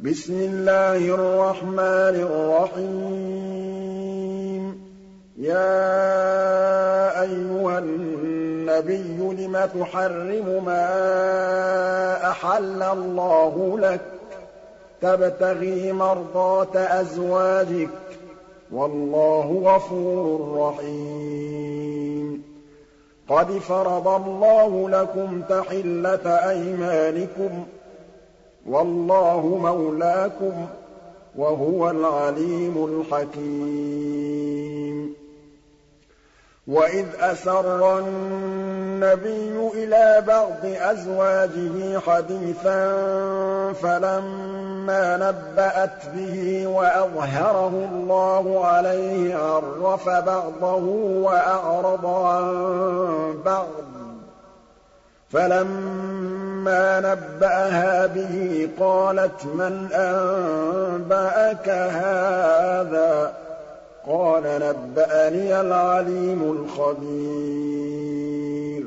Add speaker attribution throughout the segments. Speaker 1: بِسْمِ اللَّهِ الرَّحْمَٰنِ الرَّحِيمِ يَا أَيُّهَا النَّبِيُّ لِمَ تُحَرِّمُ مَا أَحَلَّ اللَّهُ لَكَ ۖ تَبْتَغِي مَرْضَاتَ أَزْوَاجِكَ ۚ وَاللَّهُ غَفُورٌ رَّحِيمٌ قَدْ فَرَضَ اللَّهُ لَكُمْ تَحِلَّةَ أَيْمَانِكُمْ ۚ وَاللَّهُ مَوْلَاكُمْ ۖ وَهُوَ الْعَلِيمُ الْحَكِيمُ وَإِذْ أَسَرَّ النَّبِيُّ إِلَىٰ بَعْضِ أَزْوَاجِهِ حَدِيثًا فَلَمَّا نَبَّأَتْ بِهِ وَأَظْهَرَهُ اللَّهُ عَلَيْهِ عَرَّفَ بَعْضَهُ وَأَعْرَضَ عَن بَعْضٍ فَلَمَّا فَلَمَّا نَبَّأَهَا بِهِ قَالَتْ مَنْ أَنبَأَكَ هَٰذَا ۖ قَالَ نَبَّأَنِيَ الْعَلِيمُ الْخَبِيرُ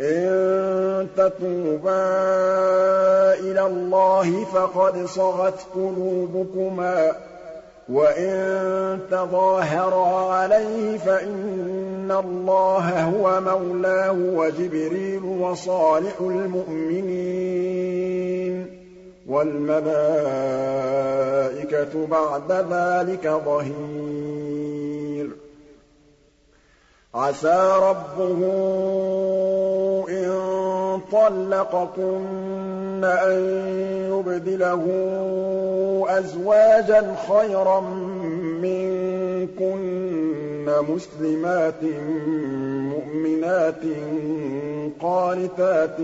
Speaker 1: إِن تَتُوبَا إِلَى اللَّهِ فَقَدْ صَغَتْ قُلُوبُكُمَا وَإِن تَظَاهَرَا عَلَيْهِ فَإِنَّ اللَّهَ هُوَ مَوْلَاهُ وَجِبْرِيلُ وَصَالِحُ الْمُؤْمِنِينَ ۖ وَالْمَلَائِكَةُ بَعْدَ ذَٰلِكَ ظَهِيرٌ عَسَىٰ رَبُّهُ إِن طَلَّقَكُنَّ أَن يُبْدِلَهُ أَزْوَاجًا خَيْرًا مِّنكُنَّ مُسْلِمَاتٍ مُّؤْمِنَاتٍ قَانِتَاتٍ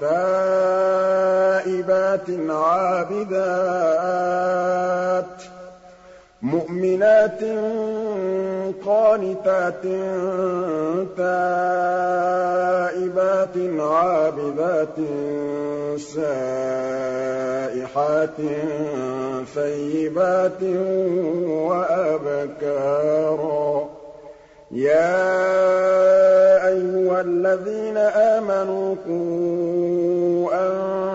Speaker 1: تَائِبَاتٍ عَابِدَاتٍ مُّؤْمِنَاتٍ قَانِتَاتٍ تَائِبَاتٍ عَابِدَاتٍ سَائِحَاتٍ ثَيِّبَاتٍ وَأَبْكَارًا يَا أَيُّهَا الَّذِينَ آمَنُوا قُوا أَنفُسَكُمْ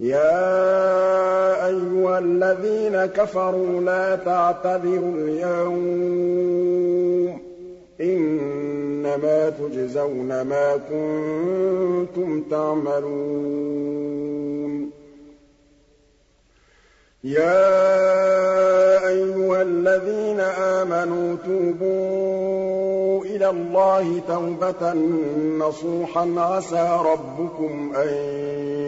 Speaker 1: يَا أَيُّهَا الَّذِينَ كَفَرُوا لَا تَعْتَذِرُوا الْيَوْمَ ۖ إِنَّمَا تُجْزَوْنَ مَا كُنتُمْ تَعْمَلُونَ يَا أَيُّهَا الَّذِينَ آمَنُوا تُوبُوا إِلَى اللَّهِ تَوْبَةً نَّصُوحًا عَسَىٰ رَبُّكُمْ أَن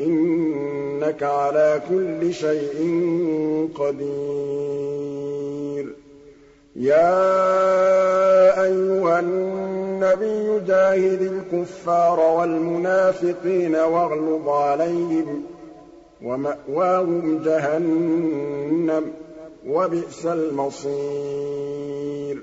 Speaker 1: إِنَّكَ عَلَىٰ كُلِّ شَيْءٍ قَدِيرٌ يَا أَيُّهَا النَّبِيُّ جَاهِدِ الْكُفَّارَ وَالْمُنَافِقِينَ وَاغْلُظْ عَلَيْهِمْ ۚ وَمَأْوَاهُمْ جَهَنَّمُ ۖ وَبِئْسَ الْمَصِيرُ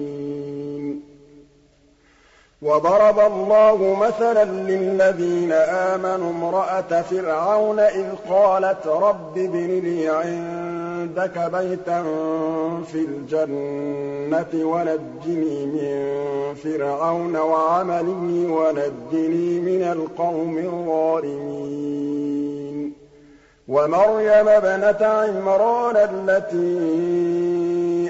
Speaker 1: وَضَرَبَ اللَّهُ مَثَلًا لِّلَّذِينَ آمَنُوا امْرَأَتَ فِرْعَوْنَ إِذْ قَالَتْ رَبِّ ابْنِ لِي عِندَكَ بَيْتًا فِي الْجَنَّةِ وَنَجِّنِي مِن فِرْعَوْنَ وَعَمَلِهِ وَنَجِّنِي مِنَ الْقَوْمِ الظَّالِمِينَ وَمَرْيَمَ ابنة عِمْرَانَ الَّتِي